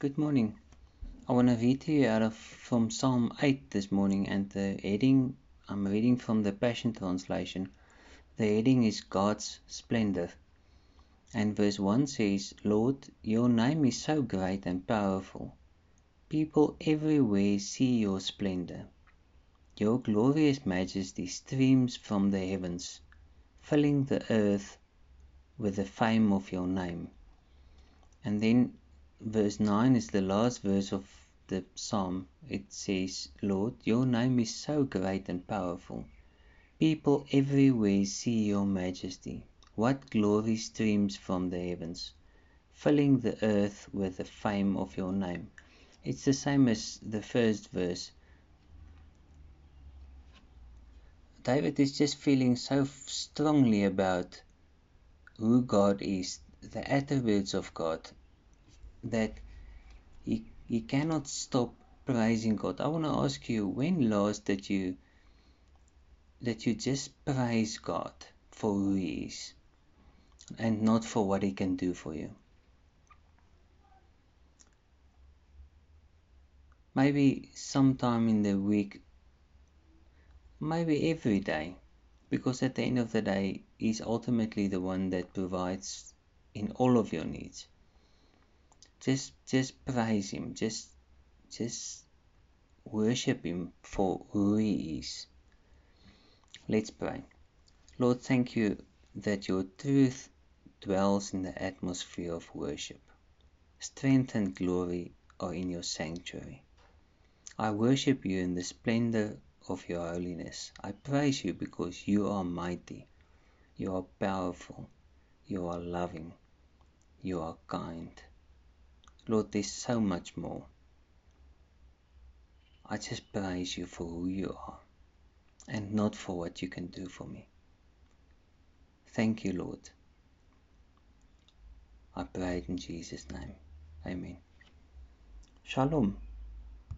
Good morning. I want to read to you out of from Psalm 8 this morning, and the heading I'm reading from the Passion Translation. The heading is God's Splendor. And verse 1 says, Lord, your name is so great and powerful. People everywhere see your splendor. Your glorious majesty streams from the heavens, filling the earth with the fame of your name. And then verse 9 is the last verse of the psalm. It says, Lord, your name is so great and powerful. People everywhere see your majesty. What glory streams from the heavens, filling the earth with the fame of your name. It's the same as the first verse. David is just feeling so strongly about who God is, the attributes of God, that he, he cannot stop praising God. I want to ask you, when last did you that you just praise God for who He is and not for what He can do for you? Maybe sometime in the week, maybe every day, because at the end of the day, He's ultimately the one that provides in all of your needs just just praise him just just worship him for who he is. Let's pray. Lord thank you that your truth dwells in the atmosphere of worship. Strength and glory are in your sanctuary. I worship you in the splendor of your holiness. I praise you because you are mighty. You are powerful. You are loving. You are kind Lord, there's so much more. I just praise you for who you are and not for what you can do for me. Thank you, Lord. I pray in Jesus' name. Amen. Shalom.